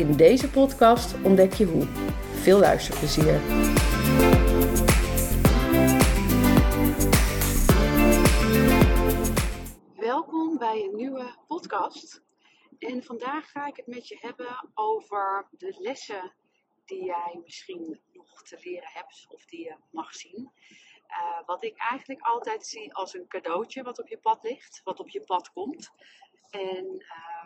In deze podcast ontdek je hoe. Veel luisterplezier. Welkom bij een nieuwe podcast. En vandaag ga ik het met je hebben over de lessen die jij misschien nog te leren hebt of die je mag zien. Uh, wat ik eigenlijk altijd zie als een cadeautje wat op je pad ligt, wat op je pad komt. En um,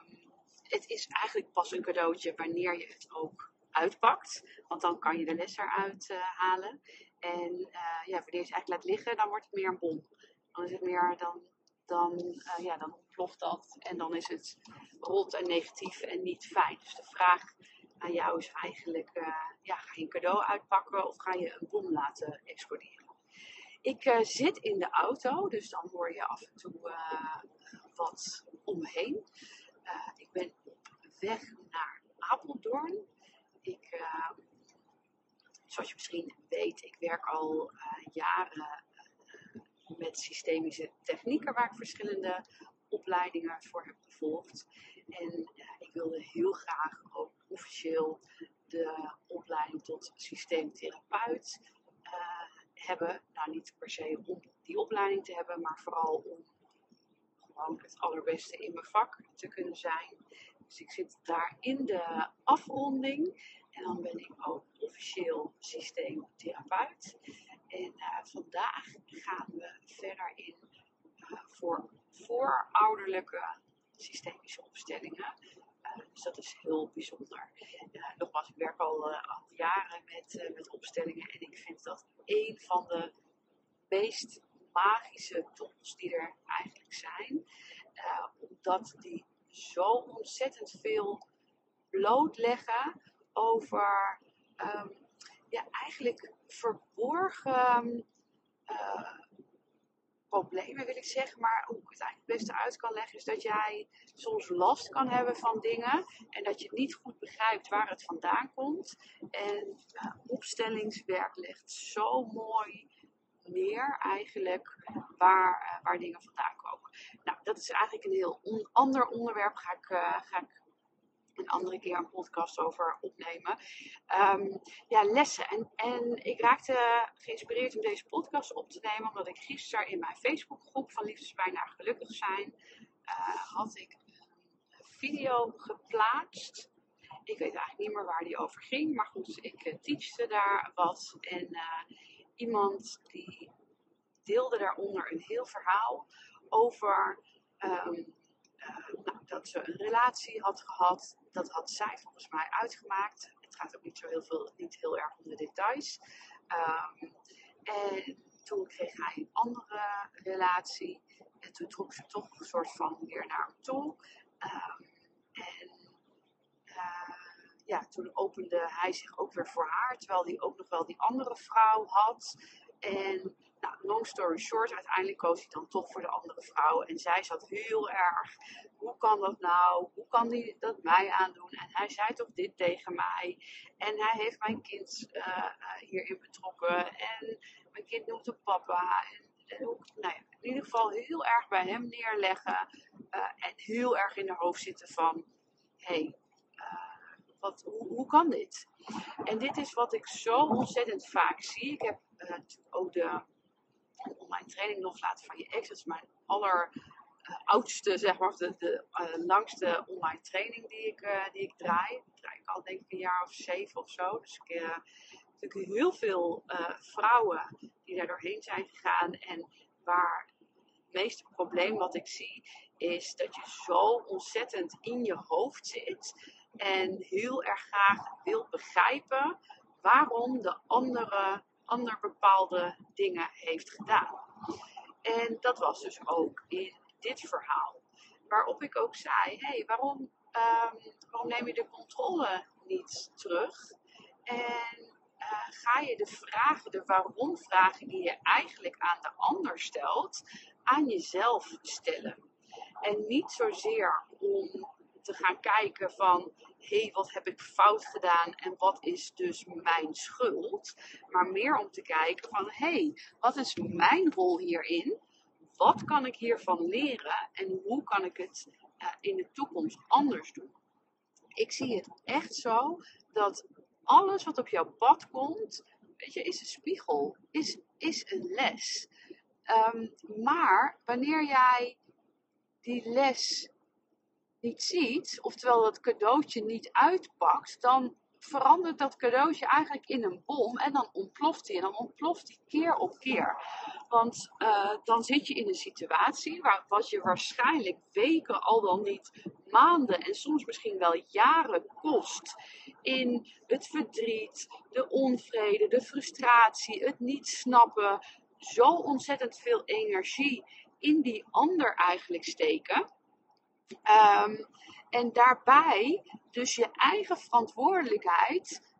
het is eigenlijk pas een cadeautje wanneer je het ook uitpakt. Want dan kan je de les eruit uh, halen. En uh, ja, wanneer je het eigenlijk laat liggen, dan wordt het meer een bom. Dan is het meer, dan, dan, uh, ja, dan ontploft dat. En dan is het rot en negatief en niet fijn. Dus de vraag aan jou is eigenlijk, ja, ga je een cadeau uitpakken of ga je een bom laten exploderen? Ik zit in de auto, dus dan hoor je af en toe wat om me ik ben weg naar Apeldoorn. Ik, zoals je misschien weet, ik werk al jaren met systemische technieken waar ik verschillende opleidingen voor heb gevolgd. En ik wilde heel graag ook officieel de opleiding tot systeemtherapeut hebben. Nou, niet per se om die opleiding te hebben, maar vooral om gewoon het allerbeste in mijn vak te kunnen zijn. Dus ik zit daar in de afronding en dan ben ik ook officieel systeemtherapeut. En uh, vandaag gaan we verder in uh, voor voorouderlijke systemische opstellingen. Uh, dus dat is heel bijzonder. nogmaals, ik werk al, jaren met, met opstellingen en ik vind dat een van de meest magische tools die er eigenlijk zijn. Omdat die zo ontzettend veel blootleggen over um, ja, eigenlijk verborgen uh, problemen, wil ik zeggen. Maar hoe ik het eigenlijk het beste uit kan leggen, is dat jij soms last kan hebben van dingen en dat je niet goed begrijpt waar het vandaan komt. En uh, opstellingswerk legt zo mooi neer eigenlijk waar, uh, waar dingen vandaan. Nou, dat is eigenlijk een heel ander onderwerp. Ga ik, uh, ga ik een andere keer een podcast over opnemen. Um, ja, lessen. En, en ik raakte geïnspireerd om deze podcast op te nemen, omdat ik gisteren in mijn Facebookgroep van Liefdespijn naar Gelukkig zijn, uh, had ik een video geplaatst. Ik weet eigenlijk niet meer waar die over ging, maar goed, ik uh, teachte daar wat. En iemand die deelde daaronder een heel verhaal over um, uh, nou, dat ze een relatie had gehad. Dat had zij volgens mij uitgemaakt. Het gaat ook niet zo heel, veel, niet heel erg om de details. Um, en toen kreeg hij een andere relatie. En toen trok ze toch een soort van weer naar hem toe. Um, en uh, ja, toen opende hij zich ook weer voor haar. Terwijl hij ook nog wel die andere vrouw had. En nou, long story short, uiteindelijk koos hij dan toch voor de andere vrouw. En zij zat heel erg, hoe kan dat nou? Hoe kan hij dat mij aandoen? En hij zei toch dit tegen mij? En hij heeft mijn kind uh, hierin betrokken. En mijn kind noemt hem papa. En, nou ja, in ieder geval heel erg bij hem neerleggen. Uh, en heel erg in de hoofd zitten van, hé, hey, hoe, kan dit? En dit is wat ik zo ontzettend vaak zie. Ik heb uh, ook de online training loslaten van je ex. Dat is mijn aller uh, oudste, zeg maar, de, de uh, langste online training die ik, uh, die ik draai. Draai ik al denk ik een jaar of zeven of zo. Dus ik heb natuurlijk heel veel vrouwen die daar doorheen zijn gegaan. En waar het meeste probleem wat ik zie, is dat je zo ontzettend in je hoofd zit. En heel erg graag wil begrijpen waarom de andere ander bepaalde dingen heeft gedaan. En dat was dus ook in dit verhaal. Waarop ik ook zei: hé, hey, waarom, um, waarom neem je de controle niet terug? En uh, ga je de vragen, de waarom vragen die je eigenlijk aan de ander stelt, aan jezelf stellen. En niet zozeer om te gaan kijken van hé, hey, wat heb ik fout gedaan en wat is dus mijn schuld? Maar meer om te kijken van hé, hey, wat is mijn rol hierin? Wat kan ik hiervan leren en hoe kan ik het uh, in de toekomst anders doen? Ik zie het echt zo dat alles wat op jouw pad komt, weet je, is een spiegel, is, is een les. Um, maar wanneer jij die les niet ziet, oftewel dat cadeautje niet uitpakt, dan verandert dat cadeautje eigenlijk in een bom en dan ontploft hij. En dan ontploft hij keer op keer. Want uh, dan zit je in een situatie waar, wat je waarschijnlijk weken, al dan niet maanden en soms misschien wel jaren kost. In het verdriet, de onvrede, de frustratie, het niet snappen. Zo ontzettend veel energie in die ander eigenlijk steken. Um, en daarbij dus je eigen verantwoordelijkheid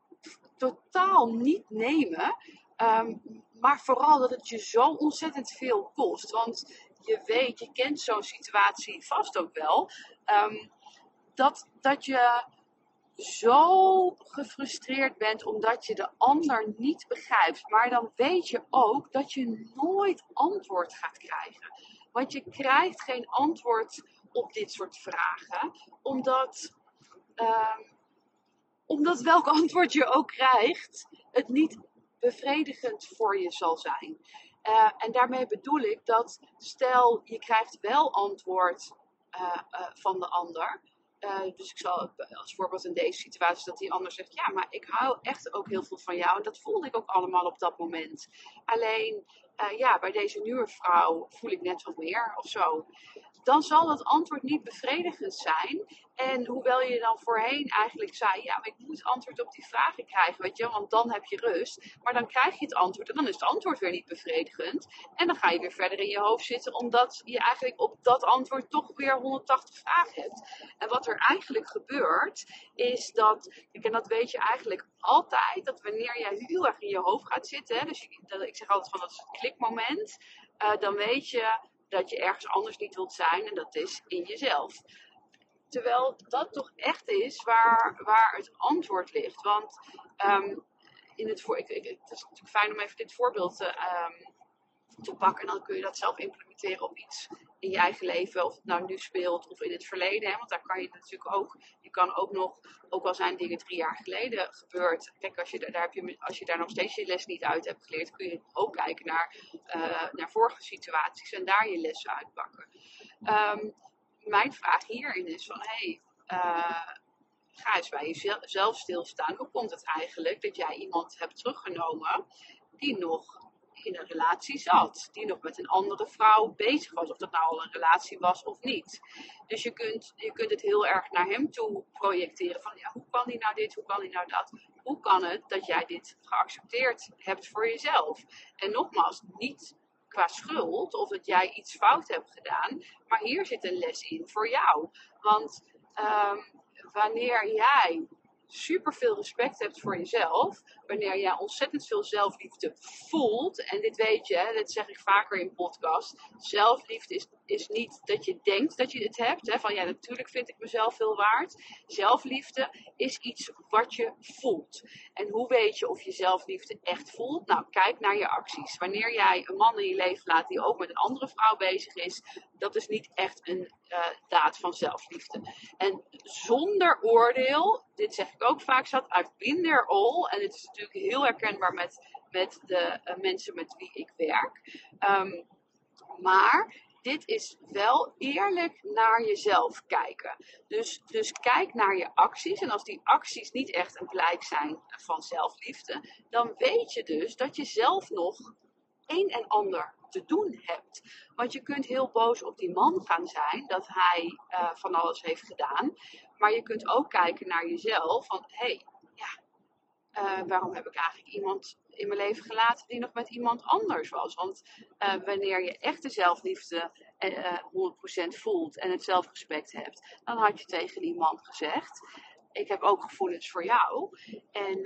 totaal niet nemen. Um, maar vooral dat het je zo ontzettend veel kost. Want je weet, je kent zo'n situatie vast ook wel. Um, dat, dat je zo gefrustreerd bent omdat je de ander niet begrijpt. Maar dan weet je ook dat je nooit antwoord gaat krijgen. Want je krijgt geen antwoord op dit soort vragen, omdat, uh, omdat welk antwoord je ook krijgt, het niet bevredigend voor je zal zijn. Uh, en daarmee bedoel ik dat stel je krijgt wel antwoord uh, van de ander. dus ik zal als voorbeeld in deze situatie dat die ander zegt: Ja, maar ik hou echt ook heel veel van jou. En dat voelde ik ook allemaal op dat moment. Alleen ja, bij deze nieuwe vrouw voel ik net wat meer of zo dan zal het antwoord niet bevredigend zijn. En hoewel je dan voorheen eigenlijk zei, ja, maar ik moet antwoord op die vragen krijgen, weet je, want dan heb je rust. Maar dan krijg je het antwoord en dan is het antwoord weer niet bevredigend. En dan ga je weer verder in je hoofd zitten, omdat je eigenlijk op dat antwoord toch weer 180 vragen hebt. En wat er eigenlijk gebeurt, is dat, en dat weet je eigenlijk altijd, dat wanneer jij heel erg in je hoofd gaat zitten, dus ik zeg altijd van dat is het klikmoment, uh, dan weet je dat je ergens anders niet wilt zijn en dat is in jezelf. Terwijl dat toch echt is waar, waar het antwoord ligt. Want um, in het, voor, ik, ik, het is natuurlijk fijn om even dit voorbeeld te, um, te pakken. En dan kun je dat zelf implementeren op iets in je eigen leven. Of het nou nu speelt of in het verleden. Hè? Want daar kan je natuurlijk ook. Je kan ook nog, ook al zijn dingen drie jaar geleden gebeurd. Kijk, als je, daar heb je, als je daar nog steeds je les niet uit hebt geleerd, kun je ook kijken naar, uh, naar vorige situaties en daar je lessen uitpakken. Um, mijn vraag hierin is van. Hey, uh, ga eens bij jezelf stilstaan. Hoe komt het eigenlijk dat jij iemand hebt teruggenomen die nog in een relatie zat. Die nog met een andere vrouw bezig was. Of dat nou al een relatie was of niet. Dus je kunt, je kunt het heel erg naar hem toe projecteren. Van ja, hoe kan hij nou dit? Hoe kan hij nou dat? Hoe kan het dat jij dit geaccepteerd hebt voor jezelf? En nogmaals, niet qua schuld of dat jij iets fout hebt gedaan. Maar hier zit een les in voor jou. Want um, wanneer jij super veel respect hebt voor jezelf, wanneer jij ontzettend veel zelfliefde voelt, en dit weet je, dat zeg ik vaker in podcast, zelfliefde is, is niet dat je denkt dat je het hebt, hè, van ja, natuurlijk vind ik mezelf veel waard. Zelfliefde is iets wat je voelt. En hoe weet je of je zelfliefde echt voelt? Nou, kijk naar je acties. Wanneer jij een man in je leven laat die ook met een andere vrouw bezig is, dat is niet echt een uh, daad van zelfliefde. En zonder oordeel, dit zeg ik ook vaak, zat I've been there all. En het is natuurlijk heel herkenbaar met, met de uh, mensen met wie ik werk. Um, maar dit is wel eerlijk naar jezelf kijken. Dus, dus kijk naar je acties. En als die acties niet echt een blijk zijn van zelfliefde, dan weet je dus dat je zelf nog een en ander te doen hebt. Want je kunt heel boos op die man gaan zijn dat hij uh, van alles heeft gedaan. Maar je kunt ook kijken naar jezelf van hé, hey, ja, uh, waarom heb ik eigenlijk iemand in mijn leven gelaten die nog met iemand anders was? Want uh, wanneer je echte zelfliefde 100% voelt en het zelfrespect hebt, dan had je tegen die man gezegd: ik heb ook gevoelens voor jou. En,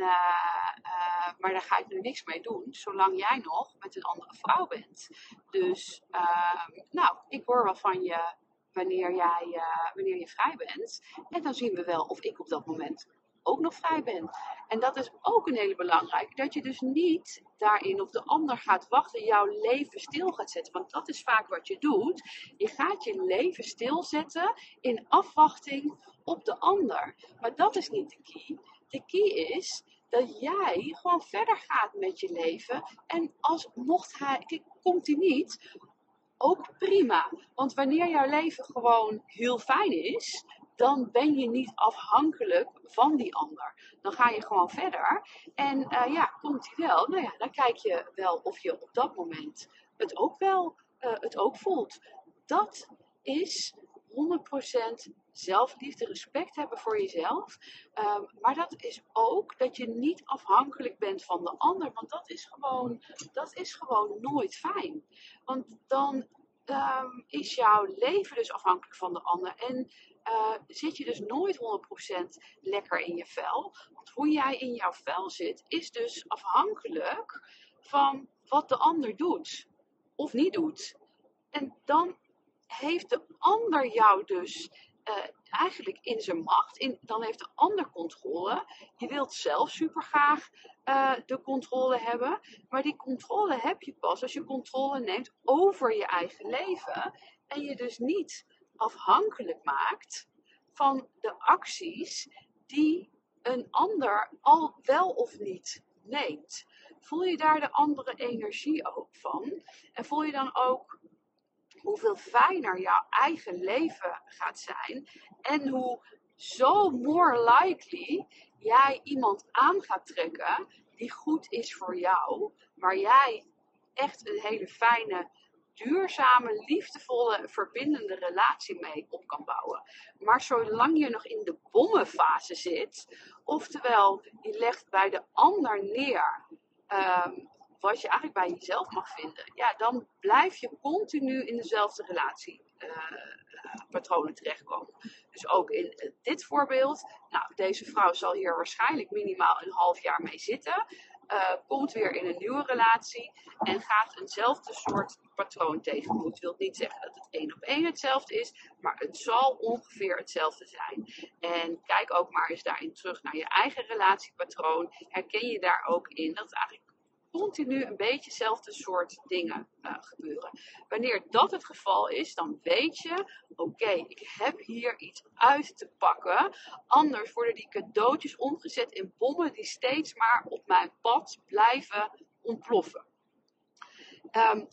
maar daar ga ik nu niks mee doen, zolang jij nog met een andere vrouw bent. Dus, uh, nou, ik hoor wel van je wanneer, jij, uh, wanneer je vrij bent. En dan zien we wel of ik op dat moment ook nog vrij ben. En dat is ook een hele belangrijke. Dat je dus niet daarin op de ander gaat wachten, jouw leven stil gaat zetten. Want dat is vaak wat je doet. Je gaat je leven stilzetten in afwachting op de ander. Maar dat is niet de key. De key is dat jij gewoon verder gaat met je leven. En als mocht hij, kijk, komt hij niet, ook prima. Want wanneer jouw leven gewoon heel fijn is, dan ben je niet afhankelijk van die ander. Dan ga je gewoon verder. En uh, ja, komt hij wel? Nou ja, dan kijk je wel of je op dat moment het ook wel uh, het ook voelt. Dat is 100% zelfliefde, respect hebben voor jezelf. Um, maar dat is ook dat je niet afhankelijk bent van de ander. Want dat is gewoon, dat is gewoon nooit fijn. Want dan um, is jouw leven dus afhankelijk van de ander. En uh, zit je dus nooit 100% lekker in je vel. Want hoe jij in jouw vel zit, is dus afhankelijk van wat de ander doet of niet doet. En dan heeft de ander jou dus uh, eigenlijk in zijn macht. In, dan heeft de ander controle. Je wilt zelf super graag uh, de controle hebben. Maar die controle heb je pas als je controle neemt over je eigen leven. En je dus niet afhankelijk maakt van de acties die een ander al wel of niet neemt. Voel je daar de andere energie ook van? En voel je dan ook hoeveel fijner jouw eigen leven gaat zijn en hoe zo more likely jij iemand aan gaat trekken die goed is voor jou, waar jij echt een hele fijne duurzame, liefdevolle, verbindende relatie mee op kan bouwen. Maar zolang je nog in de bommenfase zit, oftewel je legt bij de ander neer um, wat je eigenlijk bij jezelf mag vinden, ja, dan blijf je continu in dezelfde relatie. Uh, patronen terechtkomen. Dus ook in dit voorbeeld, nou, deze vrouw zal hier waarschijnlijk minimaal een half jaar mee zitten komt weer in een nieuwe relatie en gaat eenzelfde soort patroon tegemoet. Dat wil niet zeggen dat het één op één hetzelfde is, maar het zal ongeveer hetzelfde zijn. En kijk ook maar eens daarin terug naar je eigen relatiepatroon. Herken je daar ook in dat het eigenlijk continu een beetje hetzelfde soort dingen uh, gebeuren. Wanneer dat het geval is, dan weet je, oké, ik heb hier iets uit te pakken. Anders worden die cadeautjes omgezet in bommen die steeds maar op mijn pad blijven ontploffen. Um,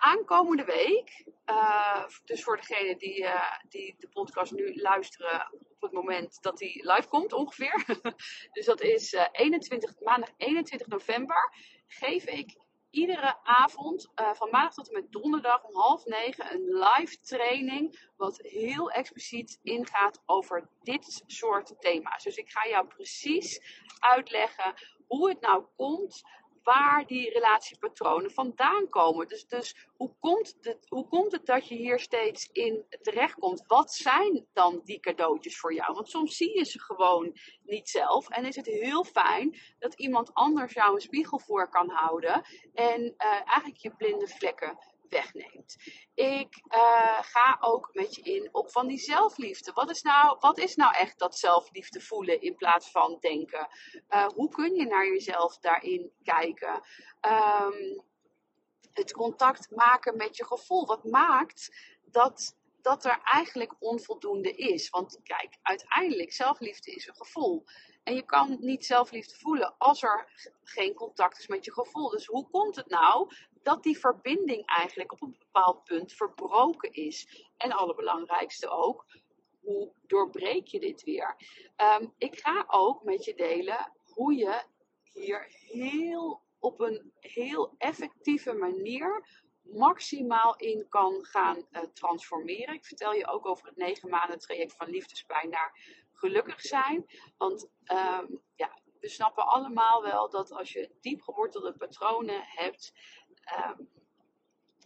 aankomende week, uh, dus voor degenen die, uh, die de podcast nu luisteren op het moment dat die live komt ongeveer. dus dat is uh, 21, maandag 21 november geef ik iedere avond uh, van maandag tot en met donderdag om half negen een live training. Wat heel expliciet ingaat over dit soort thema's. Dus ik ga jou precies uitleggen hoe het nou komt waar die relatiepatronen vandaan komen. Dus, dus hoe, komt het, hoe komt het dat je hier steeds in terechtkomt? Wat zijn dan die cadeautjes voor jou? Want soms zie je ze gewoon niet zelf. En is het heel fijn dat iemand anders jou een spiegel voor kan houden. En uh, eigenlijk je blinde vlekken wegneemt. Ik uh, ga ook met je in op van die zelfliefde. Wat is, nou, wat is nou echt dat zelfliefde voelen in plaats van denken? Uh, hoe kun je naar jezelf daarin kijken? Um, het contact maken met je gevoel. Wat maakt dat, dat er eigenlijk onvoldoende is? Want kijk, uiteindelijk zelfliefde is een gevoel. En je kan niet zelfliefde voelen als er geen contact is met je gevoel. Dus hoe komt het nou dat die verbinding eigenlijk op een bepaald punt verbroken is? En allerbelangrijkste ook, hoe doorbreek je dit weer? Um, ik ga ook met je delen hoe je hier heel op een heel effectieve manier maximaal in kan gaan uh, transformeren. Ik vertel je ook over het negen maanden traject van liefdespijn naar gelukkig zijn. Want um, ja, we snappen allemaal wel dat als je diep gewortelde patronen hebt, um,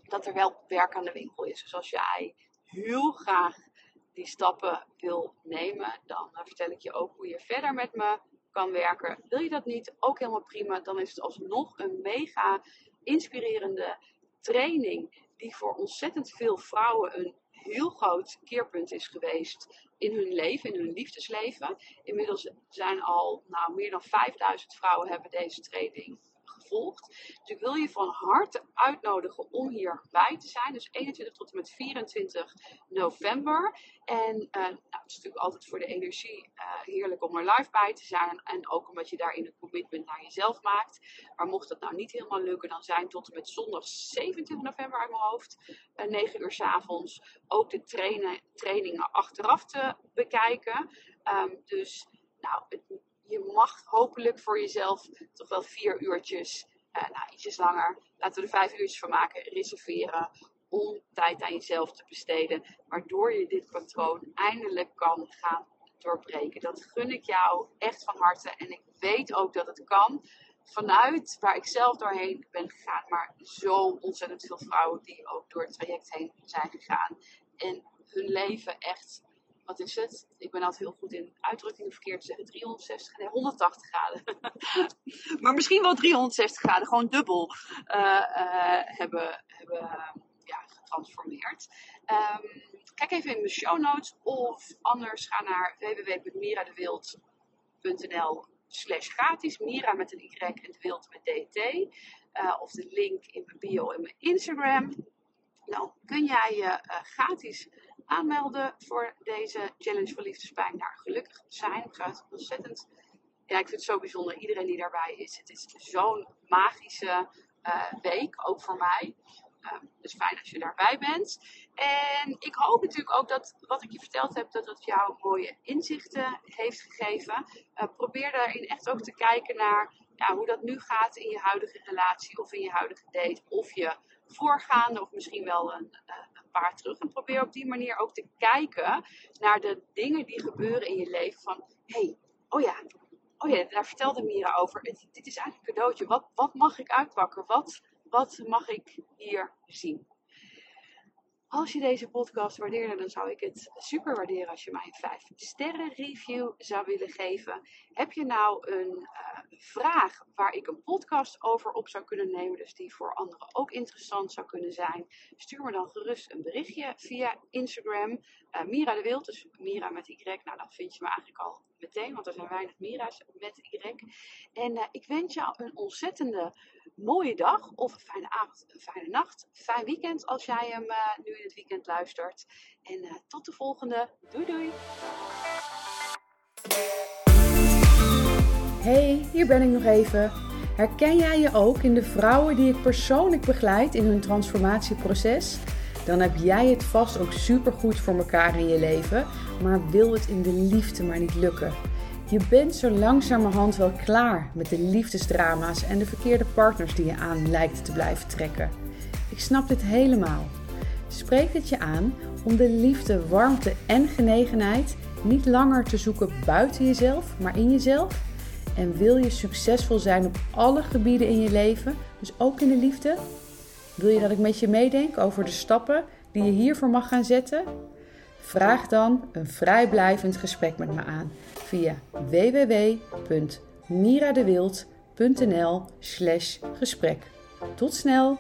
dat er wel werk aan de winkel is. Dus als jij heel graag die stappen wil nemen, dan vertel ik je ook hoe je verder met me kan werken. Wil je dat niet, ook helemaal prima. Dan is het alsnog een mega inspirerende training die voor ontzettend veel vrouwen een heel groot keerpunt is geweest in hun leven, in hun liefdesleven. Inmiddels zijn al nou, meer dan 5000 vrouwen hebben deze training gevolgd. Dus ik wil je van harte uitnodigen om hierbij te zijn. Dus 21 tot en met 24 november. En uh, nou, het is natuurlijk altijd voor de energie uh, heerlijk om er live bij te zijn. En ook omdat je daarin een commitment naar jezelf maakt. Maar mocht dat nou niet helemaal lukken, dan zijn tot en met zondag 27 november uit mijn hoofd, uh, 9 uur s avonds, ook de trainingen achteraf te bekijken. Um, dus nou, je mag hopelijk voor jezelf toch wel vier uurtjes, uh, nou ietsjes langer, laten we er vijf uurtjes van maken, reserveren. Om tijd aan jezelf te besteden, waardoor je dit patroon eindelijk kan gaan doorbreken. Dat gun ik jou echt van harte en ik weet ook dat het kan. Vanuit waar ik zelf doorheen ben gegaan, maar zo ontzettend veel vrouwen die ook door het traject heen zijn gegaan. En hun leven echt wat is het? Ik ben altijd heel goed in uitdrukkingen verkeerd zeggen. 360, nee, 180 graden. maar misschien wel 360 graden, gewoon dubbel uh, uh, hebben, hebben ja, getransformeerd. Um, kijk even in mijn show notes of anders ga naar www.miradewild.nl slash gratis. Mira met een Y en de wild met DT. Of de link in mijn bio en mijn Instagram. Dan kun jij je gratis aanmelden voor deze challenge voor liefdespijn. Nou, gelukkig zijn. Het gaat ontzettend. Ja, ik vind het zo bijzonder. Iedereen die daarbij is. Het is zo'n magische uh, week, ook voor mij. Dus fijn als je daarbij bent. En ik hoop natuurlijk ook dat wat ik je verteld heb, dat dat jou mooie inzichten heeft gegeven. Uh, probeer daarin echt ook te kijken naar ja, hoe dat nu gaat in je huidige relatie of in je huidige date. Of je voorgaande of misschien wel een, een paar terug. En probeer op die manier ook te kijken naar de dingen die gebeuren in je leven. Van, hé, hey, oh ja, oh ja, daar vertelde Mira over. dit is eigenlijk een cadeautje. Wat, wat mag ik uitpakken? Wat, wat mag ik hier zien? Als je deze podcast waardeerde, dan zou ik het super waarderen als je mij een 5 sterren review zou willen geven. Heb je nou een uh, vraag waar ik een podcast over op zou kunnen nemen, dus die voor anderen ook interessant zou kunnen zijn? Stuur me dan gerust een berichtje via Instagram. Uh, Mira de Wild, dus Mira met Y. Nou, dan vind je me eigenlijk al meteen, want er zijn weinig Mira's met Y. En uh, ik wens jou een ontzettende mooie dag of een fijne avond, een fijne nacht, fijn weekend als jij hem uh, nu in het weekend luistert. En tot de volgende. Doei doei! Hey, hier ben ik nog even. Herken jij je ook in de vrouwen die ik persoonlijk begeleid in hun transformatieproces? Dan heb jij het vast ook supergoed voor elkaar in je leven, maar wil het in de liefde maar niet lukken. Je bent zo langzamerhand wel klaar met de liefdesdrama's en de verkeerde partners die je aan lijkt te blijven trekken. Ik snap dit helemaal. Spreek het je aan om de liefde, warmte en genegenheid niet langer te zoeken buiten jezelf, maar in jezelf? En wil je succesvol zijn op alle gebieden in je leven, dus ook in de liefde? Wil je dat ik met je meedenk over de stappen die je hiervoor mag gaan zetten? Vraag dan een vrijblijvend gesprek met me aan via www.miradewild.nl/gesprek. Tot snel!